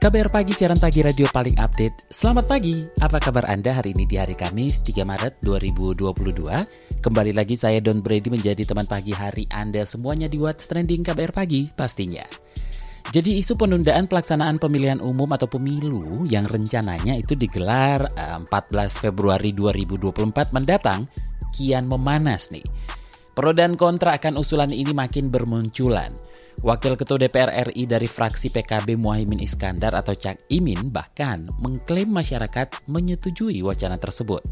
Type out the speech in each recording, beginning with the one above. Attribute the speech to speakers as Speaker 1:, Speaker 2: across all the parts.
Speaker 1: KBR Pagi, siaran pagi radio paling update. Selamat pagi, apa kabar Anda hari ini di hari Kamis 3 Maret 2022? Kembali lagi saya Don Brady menjadi teman pagi hari Anda semuanya di What's Trending KBR Pagi pastinya. Jadi isu penundaan pelaksanaan pemilihan umum atau pemilu yang rencananya itu digelar 14 eh, Februari 2024 mendatang kian memanas nih. Pro dan kontra akan usulan ini makin bermunculan. Wakil Ketua DPR RI dari fraksi PKB Muhaimin Iskandar atau Cak Imin bahkan mengklaim masyarakat menyetujui wacana tersebut.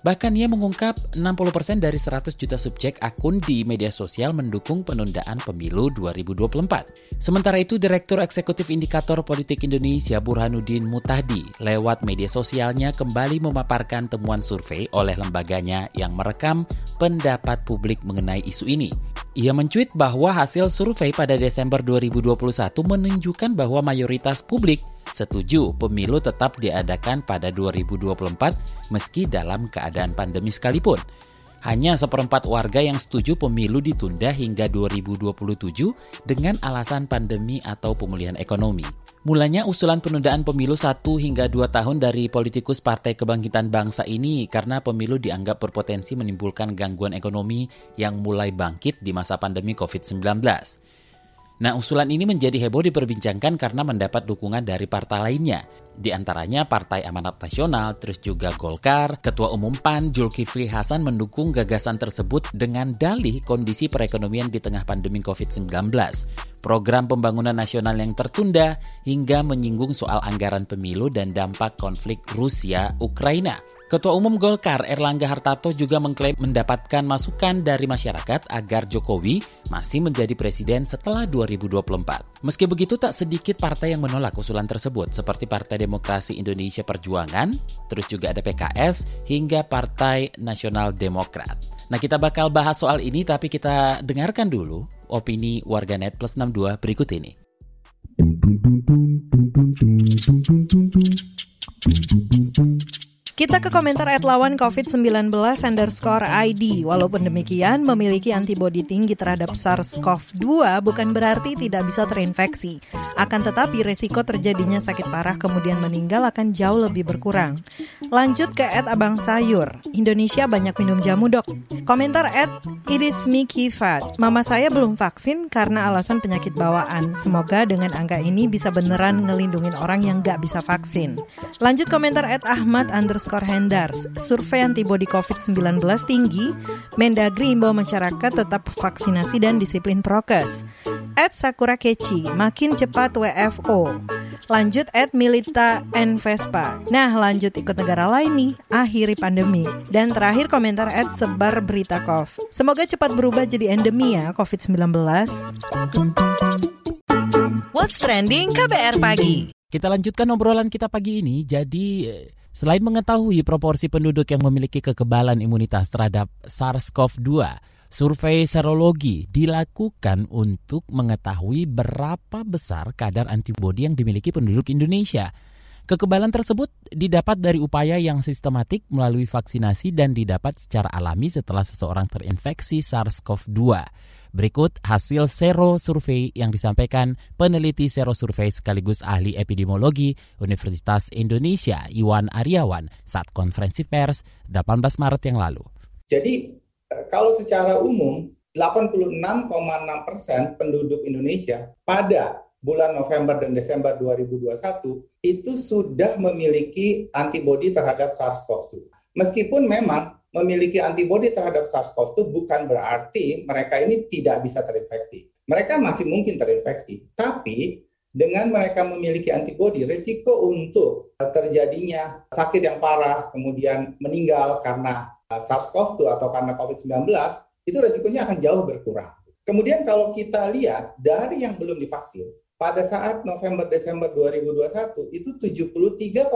Speaker 1: Bahkan ia mengungkap 60% dari 100 juta subjek akun di media sosial mendukung penundaan pemilu 2024. Sementara itu, Direktur Eksekutif Indikator Politik Indonesia Burhanuddin Mutadi lewat media sosialnya kembali memaparkan temuan survei oleh lembaganya yang merekam pendapat publik mengenai isu ini. Ia mencuit bahwa hasil survei pada Desember 2021 menunjukkan bahwa mayoritas publik setuju pemilu tetap diadakan pada 2024 meski dalam keadaan pandemi sekalipun. Hanya seperempat warga yang setuju pemilu ditunda hingga 2027 dengan alasan pandemi atau pemulihan ekonomi. Mulanya usulan penundaan pemilu 1 hingga 2 tahun dari politikus Partai Kebangkitan Bangsa ini karena pemilu dianggap berpotensi menimbulkan gangguan ekonomi yang mulai bangkit di masa pandemi COVID-19. Nah, usulan ini menjadi heboh diperbincangkan karena mendapat dukungan dari partai lainnya. Di antaranya Partai Amanat Nasional, terus juga Golkar, Ketua Umum PAN Zulkifli Hasan mendukung gagasan tersebut dengan dalih kondisi perekonomian di tengah pandemi COVID-19, program pembangunan nasional yang tertunda, hingga menyinggung soal anggaran pemilu dan dampak konflik Rusia-Ukraina. Ketua Umum Golkar Erlangga Hartarto juga mengklaim mendapatkan masukan dari masyarakat agar Jokowi masih menjadi presiden setelah 2024. Meski begitu tak sedikit partai yang menolak usulan tersebut seperti Partai Demokrasi Indonesia Perjuangan, terus juga ada PKS hingga Partai Nasional Demokrat. Nah kita bakal bahas soal ini tapi kita dengarkan dulu opini warganet plus 62 berikut ini.
Speaker 2: Kita ke komentar at lawan COVID-19 underscore ID. Walaupun demikian, memiliki antibodi tinggi terhadap SARS-CoV-2 bukan berarti tidak bisa terinfeksi. Akan tetapi resiko terjadinya sakit parah kemudian meninggal akan jauh lebih berkurang. Lanjut ke at Abang Sayur. Indonesia banyak minum jamu dok. Komentar at It is me Kifat. Mama saya belum vaksin karena alasan penyakit bawaan. Semoga dengan angka ini bisa beneran ngelindungin orang yang gak bisa vaksin. Lanjut komentar at Ahmad underscore underscore Hendars, survei antibodi COVID-19 tinggi, Mendagri imbau masyarakat tetap vaksinasi dan disiplin prokes. At Sakura Keci, makin cepat WFO. Lanjut at Milita and Vespa. Nah lanjut ikut negara lain nih, akhiri pandemi. Dan terakhir komentar at Sebar Berita Kov. Semoga cepat berubah jadi endemi ya COVID-19.
Speaker 3: What's Trending KBR Pagi.
Speaker 1: Kita lanjutkan obrolan kita pagi ini. Jadi eh, Selain mengetahui proporsi penduduk yang memiliki kekebalan imunitas terhadap SARS-CoV-2, survei serologi dilakukan untuk mengetahui berapa besar kadar antibodi yang dimiliki penduduk Indonesia. Kekebalan tersebut didapat dari upaya yang sistematik melalui vaksinasi dan didapat secara alami setelah seseorang terinfeksi SARS-CoV-2. Berikut hasil sero survei yang disampaikan peneliti sero survei sekaligus ahli epidemiologi Universitas Indonesia Iwan Aryawan saat konferensi pers 18 Maret yang lalu.
Speaker 4: Jadi eh, kalau secara umum 86,6 persen penduduk Indonesia pada bulan November dan Desember 2021 itu sudah memiliki antibodi terhadap SARS-CoV-2. Meskipun memang memiliki antibodi terhadap SARS-CoV-2 bukan berarti mereka ini tidak bisa terinfeksi. Mereka masih mungkin terinfeksi, tapi dengan mereka memiliki antibodi, risiko untuk terjadinya sakit yang parah, kemudian meninggal karena SARS-CoV-2 atau karena COVID-19, itu risikonya akan jauh berkurang. Kemudian kalau kita lihat dari yang belum divaksin, pada saat November Desember 2021 itu 73,9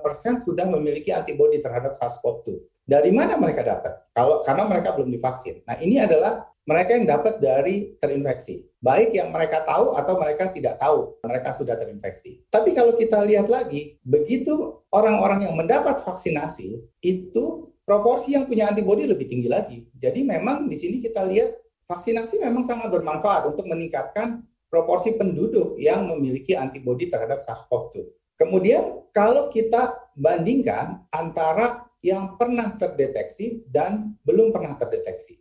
Speaker 4: persen sudah memiliki antibodi terhadap SARS-CoV-2. Dari mana mereka dapat? Kalau karena mereka belum divaksin. Nah ini adalah mereka yang dapat dari terinfeksi. Baik yang mereka tahu atau mereka tidak tahu mereka sudah terinfeksi. Tapi kalau kita lihat lagi, begitu orang-orang yang mendapat vaksinasi itu proporsi yang punya antibodi lebih tinggi lagi. Jadi memang di sini kita lihat vaksinasi memang sangat bermanfaat untuk meningkatkan proporsi penduduk yang memiliki antibodi terhadap SARS-CoV-2. Kemudian kalau kita bandingkan antara yang pernah terdeteksi dan belum pernah terdeteksi.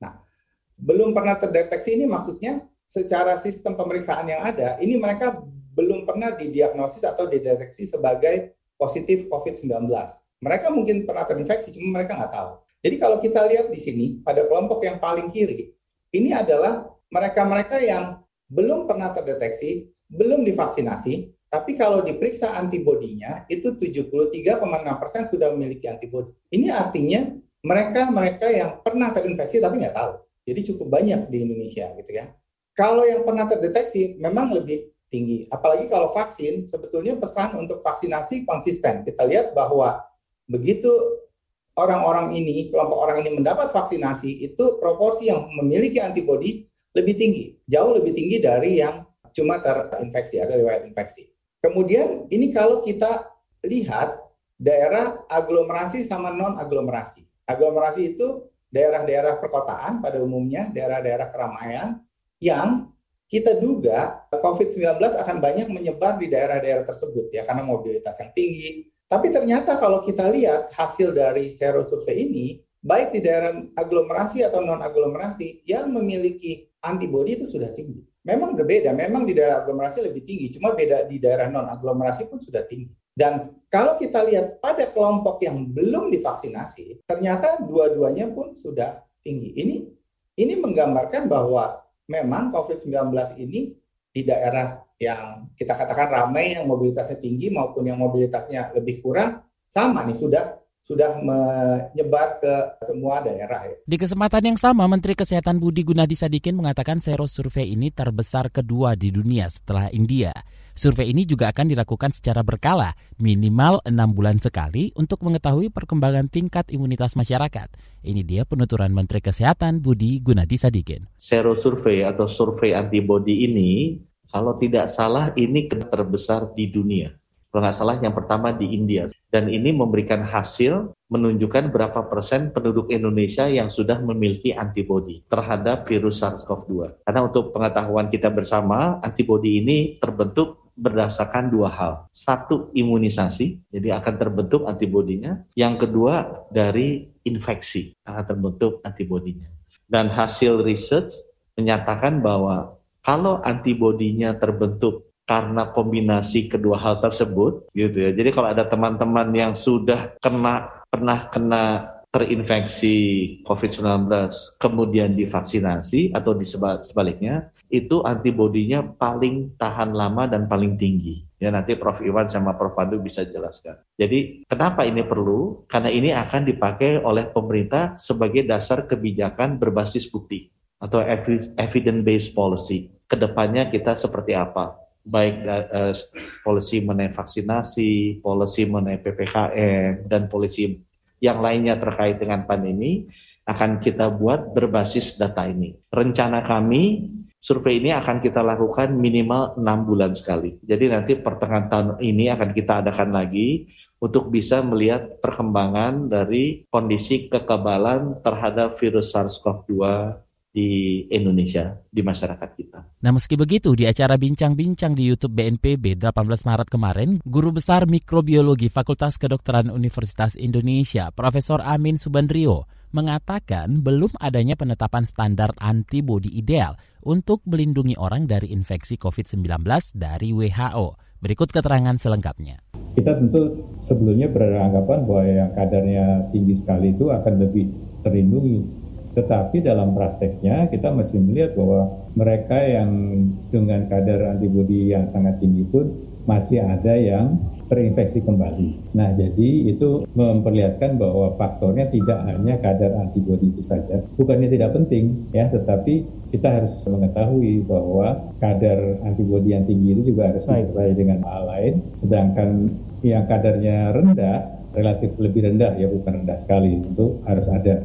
Speaker 4: Nah, belum pernah terdeteksi ini maksudnya secara sistem pemeriksaan yang ada, ini mereka belum pernah didiagnosis atau dideteksi sebagai positif COVID-19. Mereka mungkin pernah terinfeksi, cuma mereka nggak tahu. Jadi kalau kita lihat di sini, pada kelompok yang paling kiri, ini adalah mereka-mereka yang belum pernah terdeteksi, belum divaksinasi, tapi kalau diperiksa antibodinya itu 73,6% sudah memiliki antibodi. Ini artinya mereka-mereka yang pernah terinfeksi tapi nggak tahu. Jadi cukup banyak di Indonesia gitu ya. Kalau yang pernah terdeteksi memang lebih tinggi. Apalagi kalau vaksin, sebetulnya pesan untuk vaksinasi konsisten. Kita lihat bahwa begitu orang-orang ini, kelompok orang ini mendapat vaksinasi, itu proporsi yang memiliki antibodi lebih tinggi, jauh lebih tinggi dari yang cuma terinfeksi, ada riwayat infeksi. Kemudian ini kalau kita lihat daerah aglomerasi sama non aglomerasi. Aglomerasi itu daerah-daerah perkotaan pada umumnya, daerah-daerah keramaian yang kita duga COVID-19 akan banyak menyebar di daerah-daerah tersebut ya karena mobilitas yang tinggi. Tapi ternyata kalau kita lihat hasil dari sero survei ini, baik di daerah aglomerasi atau non aglomerasi yang memiliki antibodi itu sudah tinggi. Memang berbeda, memang di daerah aglomerasi lebih tinggi, cuma beda di daerah non aglomerasi pun sudah tinggi. Dan kalau kita lihat pada kelompok yang belum divaksinasi, ternyata dua-duanya pun sudah tinggi. Ini ini menggambarkan bahwa memang COVID-19 ini di daerah yang kita katakan ramai, yang mobilitasnya tinggi maupun yang mobilitasnya lebih kurang, sama nih sudah sudah menyebar ke semua daerah. Ya.
Speaker 1: Di kesempatan yang sama, Menteri Kesehatan Budi Gunadi Sadikin mengatakan sero survei ini terbesar kedua di dunia setelah India. Survei ini juga akan dilakukan secara berkala, minimal enam bulan sekali untuk mengetahui perkembangan tingkat imunitas masyarakat. Ini dia penuturan Menteri Kesehatan Budi Gunadi Sadikin.
Speaker 5: Sero survei atau survei antibody ini, kalau tidak salah ini terbesar di dunia kalau nggak salah yang pertama di India. Dan ini memberikan hasil menunjukkan berapa persen penduduk Indonesia yang sudah memiliki antibodi terhadap virus SARS-CoV-2. Karena untuk pengetahuan kita bersama, antibodi ini terbentuk berdasarkan dua hal. Satu, imunisasi, jadi akan terbentuk antibodinya. Yang kedua, dari infeksi akan terbentuk antibodinya. Dan hasil research menyatakan bahwa kalau antibodinya terbentuk karena kombinasi kedua hal tersebut gitu ya. Jadi kalau ada teman-teman yang sudah kena pernah kena terinfeksi COVID-19 kemudian divaksinasi atau di sebaliknya itu antibodinya paling tahan lama dan paling tinggi. Ya nanti Prof Iwan sama Prof Pandu bisa jelaskan. Jadi kenapa ini perlu? Karena ini akan dipakai oleh pemerintah sebagai dasar kebijakan berbasis bukti atau evidence based policy. Ke depannya kita seperti apa? Baik uh, polisi mengenai vaksinasi, polisi mengenai PPKM, dan polisi yang lainnya terkait dengan pandemi akan kita buat berbasis data ini. Rencana kami survei ini akan kita lakukan minimal enam bulan sekali. Jadi nanti pertengahan tahun ini akan kita adakan lagi untuk bisa melihat perkembangan dari kondisi kekebalan terhadap virus SARS-CoV-2 di Indonesia, di masyarakat kita.
Speaker 1: Nah meski begitu, di acara bincang-bincang di YouTube BNPB 18 Maret kemarin, Guru Besar Mikrobiologi Fakultas Kedokteran Universitas Indonesia, Profesor Amin Subandrio, mengatakan belum adanya penetapan standar antibodi ideal untuk melindungi orang dari infeksi COVID-19 dari WHO. Berikut keterangan selengkapnya.
Speaker 6: Kita tentu sebelumnya beranggapan bahwa yang kadarnya tinggi sekali itu akan lebih terlindungi Tetapi dalam prakteknya kita mesti melihat bahwa mereka yang dengan kadar antibodi yang sangat tinggi pun masih ada yang terinfeksi kembali. Nah, jadi itu memperlihatkan bahwa faktornya tidak hanya kadar antibodi itu saja. Bukannya tidak penting ya, tetapi kita harus mengetahui bahwa kadar antibodi yang tinggi itu juga harus disertai dengan hal lain, sedangkan yang kadarnya rendah relatif lebih rendah ya bukan rendah sekali itu harus ada.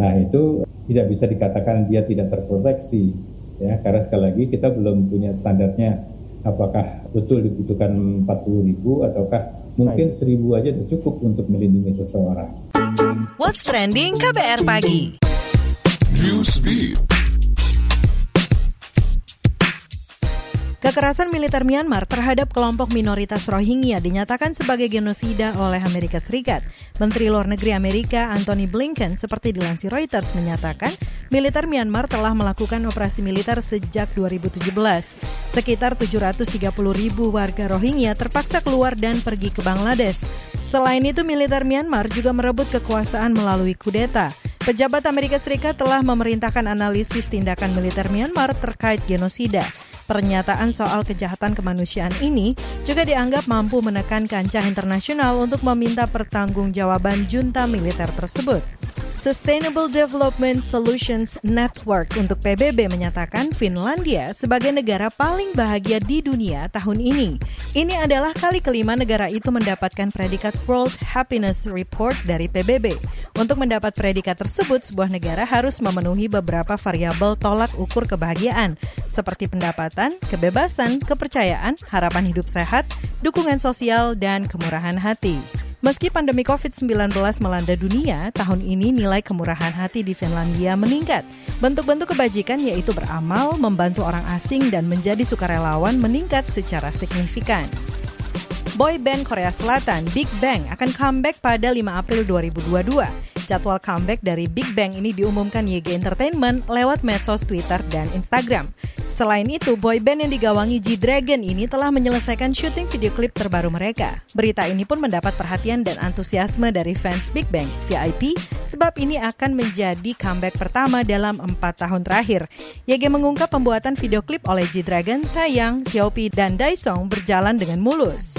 Speaker 6: Nah itu tidak bisa dikatakan dia tidak terproteksi ya karena sekali lagi kita belum punya standarnya apakah betul dibutuhkan 40 ribu ataukah mungkin seribu aja cukup untuk melindungi seseorang.
Speaker 2: What's trending KBR pagi?
Speaker 7: Newsbeat.
Speaker 2: Kekerasan militer Myanmar terhadap kelompok minoritas Rohingya dinyatakan sebagai genosida oleh Amerika Serikat. Menteri Luar Negeri Amerika Anthony Blinken seperti dilansir Reuters menyatakan militer Myanmar telah melakukan operasi militer sejak 2017. Sekitar 730 ribu warga Rohingya terpaksa keluar dan pergi ke Bangladesh. Selain itu, militer Myanmar juga merebut kekuasaan melalui kudeta. Pejabat Amerika Serikat telah memerintahkan analisis tindakan militer Myanmar terkait genosida. Pernyataan soal kejahatan kemanusiaan ini juga dianggap mampu menekan kancah internasional untuk meminta pertanggungjawaban junta militer tersebut. Sustainable Development Solutions Network untuk PBB menyatakan Finlandia sebagai negara paling bahagia di dunia tahun ini. Ini adalah kali kelima negara itu mendapatkan predikat World Happiness Report dari PBB. Untuk mendapat predikat tersebut, sebuah negara harus memenuhi beberapa variabel tolak ukur kebahagiaan, seperti pendapatan, kebebasan, kepercayaan, harapan hidup sehat, dukungan sosial, dan kemurahan hati. Meski pandemi COVID-19 melanda dunia, tahun ini nilai kemurahan hati di Finlandia meningkat. Bentuk-bentuk kebajikan yaitu beramal, membantu orang asing, dan menjadi sukarelawan meningkat secara signifikan. Boy band Korea Selatan Big Bang akan comeback pada 5 April 2022. Jadwal comeback dari Big Bang ini diumumkan YG Entertainment lewat medsos Twitter dan Instagram. Selain itu, boyband yang digawangi G-Dragon ini telah menyelesaikan syuting video klip terbaru mereka. Berita ini pun mendapat perhatian dan antusiasme dari fans Big Bang VIP, sebab ini akan menjadi comeback pertama dalam empat tahun terakhir. YG mengungkap pembuatan video klip oleh G-Dragon, Taeyang, T.O.P, dan Daesung berjalan dengan mulus.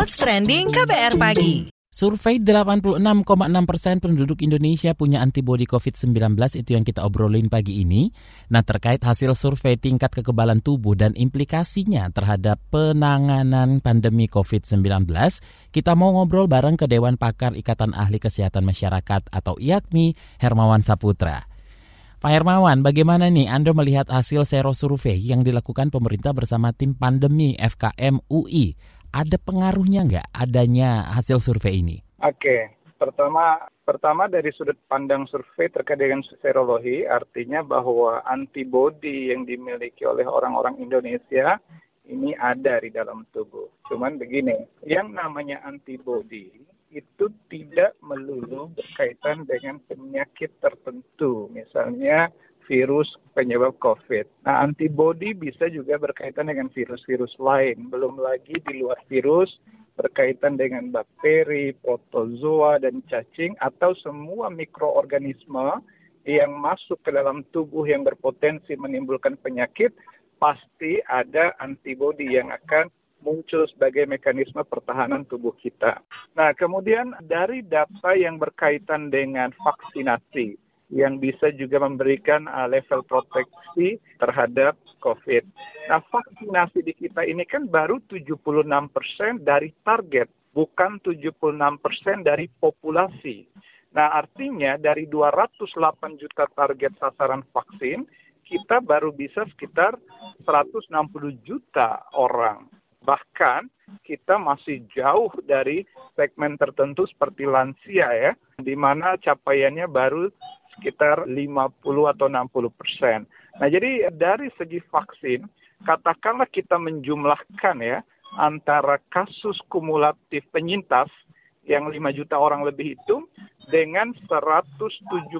Speaker 2: What's Trending KBR Pagi
Speaker 1: Survei 86,6 persen penduduk Indonesia punya antibodi COVID-19 itu yang kita obrolin pagi ini. Nah terkait hasil survei tingkat kekebalan tubuh dan implikasinya terhadap penanganan pandemi COVID-19, kita mau ngobrol bareng ke Dewan Pakar Ikatan Ahli Kesehatan Masyarakat atau IAKMI, Hermawan Saputra. Pak Hermawan, bagaimana nih Anda melihat hasil sero survei yang dilakukan pemerintah bersama tim pandemi FKM UI? Ada pengaruhnya nggak adanya hasil survei ini?
Speaker 8: Oke, pertama pertama dari sudut pandang survei terkait dengan serologi, artinya bahwa antibodi yang dimiliki oleh orang-orang Indonesia ini ada di dalam tubuh. Cuman begini, yang namanya antibodi itu tidak melulu berkaitan dengan penyakit tertentu. Misalnya virus penyebab COVID. Nah, antibodi bisa juga berkaitan dengan virus-virus lain, belum lagi di luar virus berkaitan dengan bakteri, protozoa, dan cacing, atau semua mikroorganisme yang masuk ke dalam tubuh yang berpotensi menimbulkan penyakit, pasti ada antibodi yang akan muncul sebagai mekanisme pertahanan tubuh kita. Nah, kemudian dari data yang berkaitan dengan vaksinasi, yang bisa juga memberikan uh, level proteksi terhadap COVID. Nah, vaksinasi di kita ini kan baru 76 persen dari target, bukan 76 persen dari populasi. Nah, artinya dari 208 juta target sasaran vaksin, kita baru bisa sekitar 160 juta orang. Bahkan kita masih jauh dari segmen tertentu seperti lansia ya, di mana capaiannya baru sekitar 50 atau 60 persen. Nah, jadi dari segi vaksin, katakanlah kita menjumlahkan ya antara kasus kumulatif penyintas yang 5 juta orang lebih itu dengan 170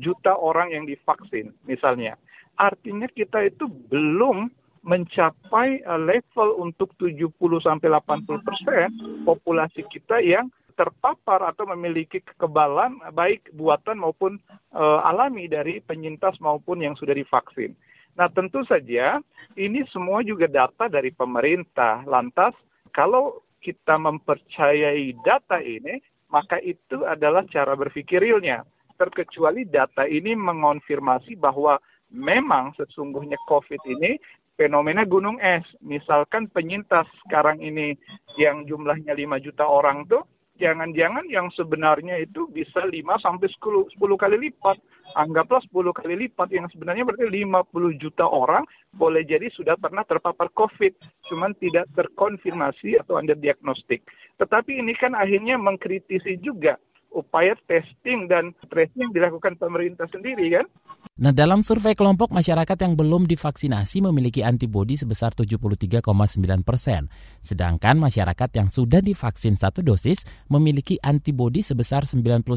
Speaker 8: juta orang yang divaksin misalnya. Artinya kita itu belum mencapai level untuk 70 sampai 80 persen populasi kita yang terpapar atau memiliki kekebalan baik buatan maupun uh, alami dari penyintas maupun yang sudah divaksin. Nah, tentu saja ini semua juga data dari pemerintah. Lantas, kalau kita mempercayai data ini, maka itu adalah cara berpikir realnya. Terkecuali data ini mengonfirmasi bahwa memang sesungguhnya COVID ini fenomena gunung es. Misalkan penyintas sekarang ini yang jumlahnya 5 juta orang tuh jangan-jangan yang sebenarnya itu bisa 5 sampai 10, 10 kali lipat. Anggaplah 10 kali lipat yang sebenarnya berarti 50 juta orang boleh jadi sudah pernah terpapar COVID, cuman tidak terkonfirmasi atau under diagnostik. Tetapi ini kan akhirnya mengkritisi juga upaya testing dan tracing dilakukan pemerintah sendiri kan.
Speaker 1: Nah, dalam survei kelompok masyarakat yang belum divaksinasi memiliki antibodi sebesar 73,9 persen, sedangkan masyarakat yang sudah divaksin satu dosis memiliki antibodi sebesar 91,3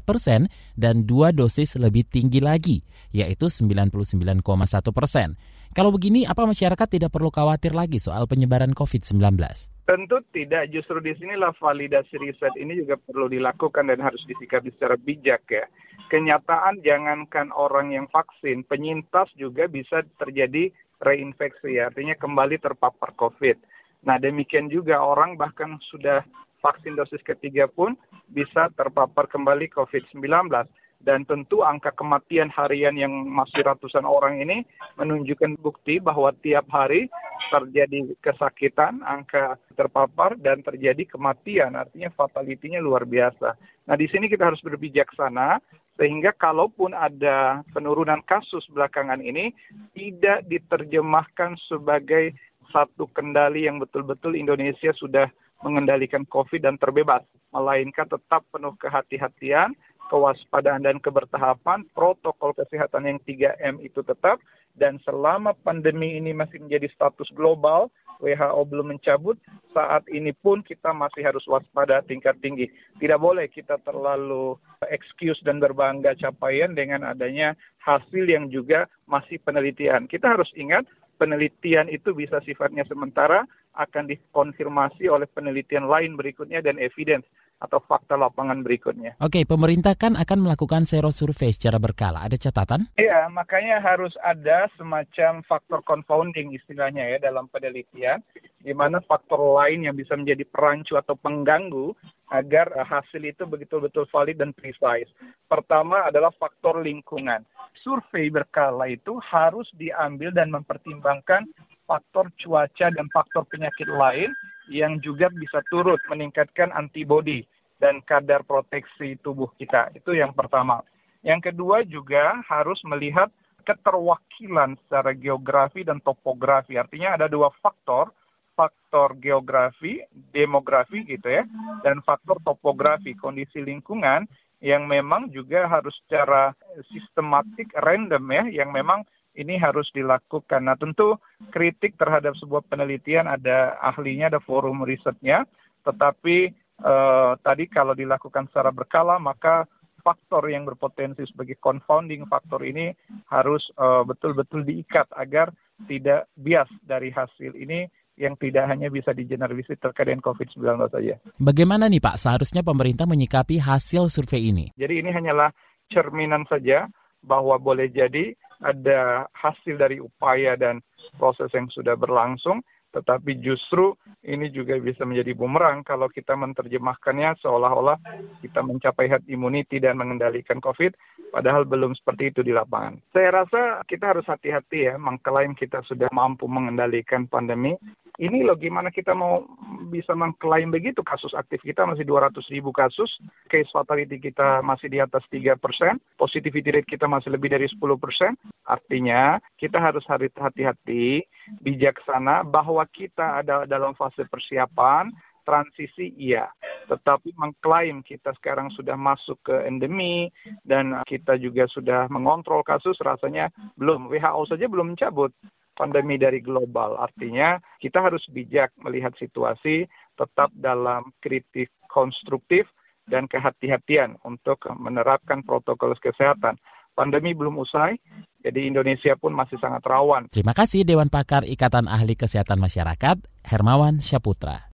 Speaker 1: persen dan dua dosis lebih tinggi lagi, yaitu 99,1 persen. Kalau begini, apa masyarakat tidak perlu khawatir lagi soal penyebaran COVID-19?
Speaker 8: Tentu tidak, justru di sinilah validasi riset ini juga perlu dilakukan dan harus disikapi secara bijak ya. Kenyataan jangankan orang yang vaksin, penyintas juga bisa terjadi reinfeksi ya, artinya kembali terpapar COVID. Nah demikian juga orang bahkan sudah vaksin dosis ketiga pun bisa terpapar kembali COVID-19 dan tentu angka kematian harian yang masih ratusan orang ini menunjukkan bukti bahwa tiap hari terjadi kesakitan, angka terpapar dan terjadi kematian, artinya fatalitinya luar biasa. Nah, di sini kita harus berbijaksana sehingga kalaupun ada penurunan kasus belakangan ini tidak diterjemahkan sebagai satu kendali yang betul-betul Indonesia sudah mengendalikan COVID dan terbebas, melainkan tetap penuh kehati-hatian, kewaspadaan dan kebertahapan, protokol kesehatan yang 3M itu tetap, dan selama pandemi ini masih menjadi status global, WHO belum mencabut, saat ini pun kita masih harus waspada tingkat tinggi. Tidak boleh kita terlalu excuse dan berbangga capaian dengan adanya hasil yang juga masih penelitian. Kita harus ingat penelitian itu bisa sifatnya sementara, akan dikonfirmasi oleh penelitian lain berikutnya dan evidence atau fakta lapangan berikutnya.
Speaker 1: Oke, pemerintah kan akan melakukan sero survei secara berkala. Ada catatan?
Speaker 8: Iya, makanya harus ada semacam faktor confounding istilahnya ya dalam penelitian, di mana faktor lain yang bisa menjadi perancu atau pengganggu agar hasil itu betul-betul valid dan precise. Pertama adalah faktor lingkungan. Survei berkala itu harus diambil dan mempertimbangkan faktor cuaca dan faktor penyakit lain yang juga bisa turut meningkatkan antibodi dan kadar proteksi tubuh kita. Itu yang pertama. Yang kedua juga harus melihat keterwakilan secara geografi dan topografi. Artinya ada dua faktor, faktor geografi, demografi gitu ya, dan faktor topografi, kondisi lingkungan yang memang juga harus secara sistematik random ya, yang memang ini harus dilakukan. Nah tentu kritik terhadap sebuah penelitian ada ahlinya, ada forum risetnya, tetapi eh, tadi kalau dilakukan secara berkala maka faktor yang berpotensi sebagai confounding faktor ini harus eh, betul-betul diikat agar tidak bias dari hasil ini yang tidak hanya bisa digeneralisir terkait dengan COVID-19 saja.
Speaker 1: Bagaimana nih Pak, seharusnya pemerintah menyikapi hasil survei ini?
Speaker 8: Jadi ini hanyalah cerminan saja bahwa boleh jadi ada hasil dari upaya dan proses yang sudah berlangsung, tetapi justru ini juga bisa menjadi bumerang kalau kita menerjemahkannya seolah-olah kita mencapai herd immunity dan mengendalikan COVID, padahal belum seperti itu di lapangan. Saya rasa kita harus hati-hati ya mengklaim kita sudah mampu mengendalikan pandemi, ini loh gimana kita mau bisa mengklaim begitu? Kasus aktif kita masih 200 ribu kasus, case fatality kita masih di atas 3 persen, positivity rate kita masih lebih dari 10 persen. Artinya kita harus hati-hati, bijaksana bahwa kita ada dalam fase persiapan, transisi iya, tetapi mengklaim kita sekarang sudah masuk ke endemi dan kita juga sudah mengontrol kasus rasanya belum. WHO saja belum mencabut pandemi dari global. Artinya kita harus bijak melihat situasi, tetap dalam kritik konstruktif dan kehati-hatian untuk menerapkan protokol kesehatan. Pandemi belum usai, jadi Indonesia pun masih sangat rawan.
Speaker 1: Terima kasih Dewan Pakar Ikatan Ahli Kesehatan Masyarakat, Hermawan Syaputra.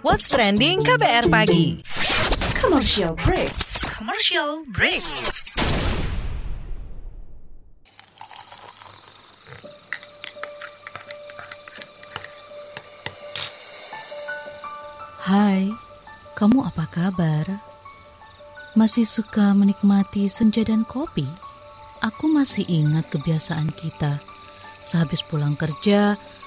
Speaker 2: What's trending KBR pagi?
Speaker 9: Commercial break. Commercial break.
Speaker 10: Hai, kamu apa kabar? Masih suka menikmati senja dan kopi? Aku masih ingat kebiasaan kita. Sehabis pulang kerja,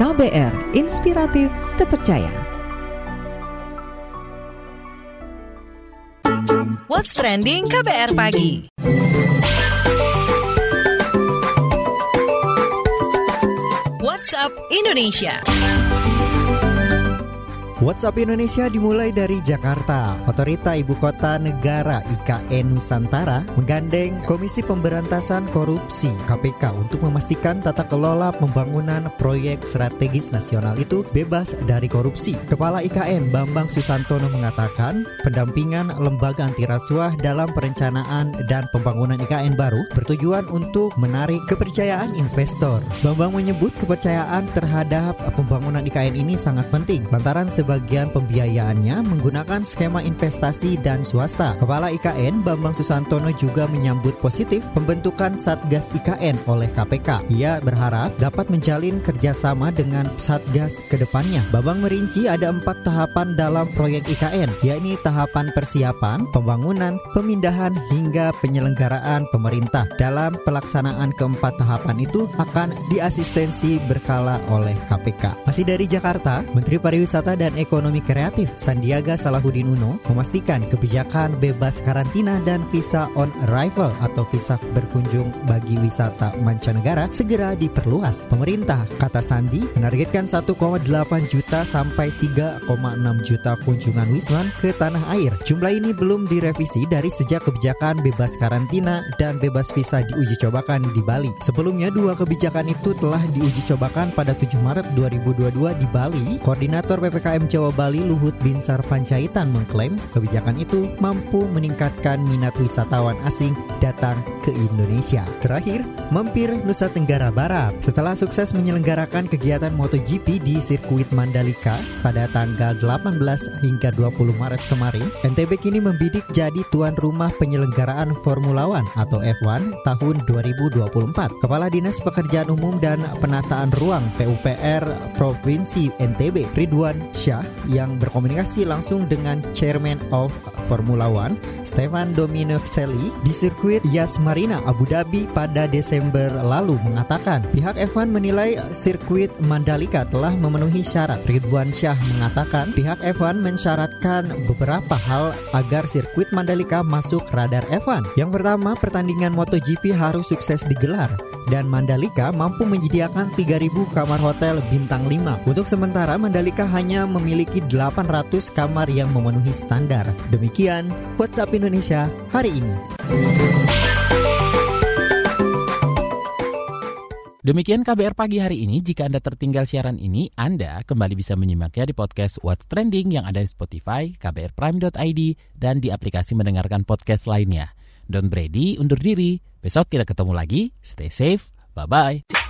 Speaker 3: KBR Inspiratif Terpercaya.
Speaker 2: What's trending KBR pagi? WhatsApp Indonesia.
Speaker 11: WhatsApp Indonesia dimulai dari Jakarta. Otorita Ibu Kota Negara IKN Nusantara menggandeng Komisi Pemberantasan Korupsi KPK untuk memastikan tata kelola pembangunan proyek strategis nasional itu bebas dari korupsi. Kepala IKN Bambang Susantono mengatakan pendampingan lembaga anti rasuah dalam perencanaan dan pembangunan IKN baru bertujuan untuk menarik kepercayaan investor. Bambang menyebut kepercayaan terhadap pembangunan IKN ini sangat penting lantaran sebagian pembiayaannya menggunakan skema investasi dan swasta. Kepala IKN Bambang Susantono juga menyambut positif pembentukan Satgas IKN oleh KPK. Ia berharap dapat menjalin kerjasama dengan Satgas ke depannya. Bambang merinci ada empat tahapan dalam proyek IKN, yakni tahapan persiapan, pembangunan, pemindahan, hingga penyelenggaraan pemerintah. Dalam pelaksanaan keempat tahapan itu akan diasistensi berkala oleh KPK. Masih dari Jakarta, Menteri Pariwisata dan Ekonomi Kreatif Sandiaga Salahuddin Uno memastikan kebijakan bebas karantina dan visa on arrival atau visa berkunjung bagi wisata mancanegara segera diperluas. Pemerintah, kata Sandi, menargetkan 1,8 juta sampai 3,6 juta kunjungan wisman ke tanah air. Jumlah ini belum direvisi dari sejak kebijakan bebas karantina dan bebas visa diuji cobakan di Bali. Sebelumnya dua kebijakan itu telah diuji cobakan pada 7 Maret 2022 di Bali. Koordinator PPKM Jawa Bali Luhut Binsar Panjaitan mengklaim kebijakan itu mampu meningkatkan minat wisatawan asing datang ke Indonesia. Terakhir, mampir Nusa Tenggara Barat. Setelah sukses menyelenggarakan kegiatan MotoGP di sirkuit Mandalika pada tanggal 18 hingga 20 Maret kemarin, NTB kini membidik jadi tuan rumah penyelenggaraan Formula One atau F1 tahun 2024. Kepala Dinas Pekerjaan Umum dan Penataan Ruang PUPR Provinsi NTB, Ridwan Syah yang berkomunikasi langsung dengan Chairman of Formula One, Stefan Dominicelli di sirkuit Yas Marina Abu Dhabi pada Desember lalu mengatakan pihak F1 menilai sirkuit Mandalika telah memenuhi syarat. Ridwan Syah mengatakan pihak F1 mensyaratkan beberapa hal agar sirkuit Mandalika masuk radar F1. Yang pertama, pertandingan MotoGP harus sukses digelar dan Mandalika mampu menyediakan 3000 kamar hotel bintang 5. Untuk sementara Mandalika hanya memiliki 800 kamar yang memenuhi standar. Demikian WhatsApp Indonesia hari ini.
Speaker 1: Demikian KBR pagi hari ini. Jika Anda tertinggal siaran ini, Anda kembali bisa menyimaknya di podcast What's Trending yang ada di Spotify, kbrprime.id, dan di aplikasi mendengarkan podcast lainnya. Don Brady undur diri. Besok kita ketemu lagi. Stay safe. Bye-bye.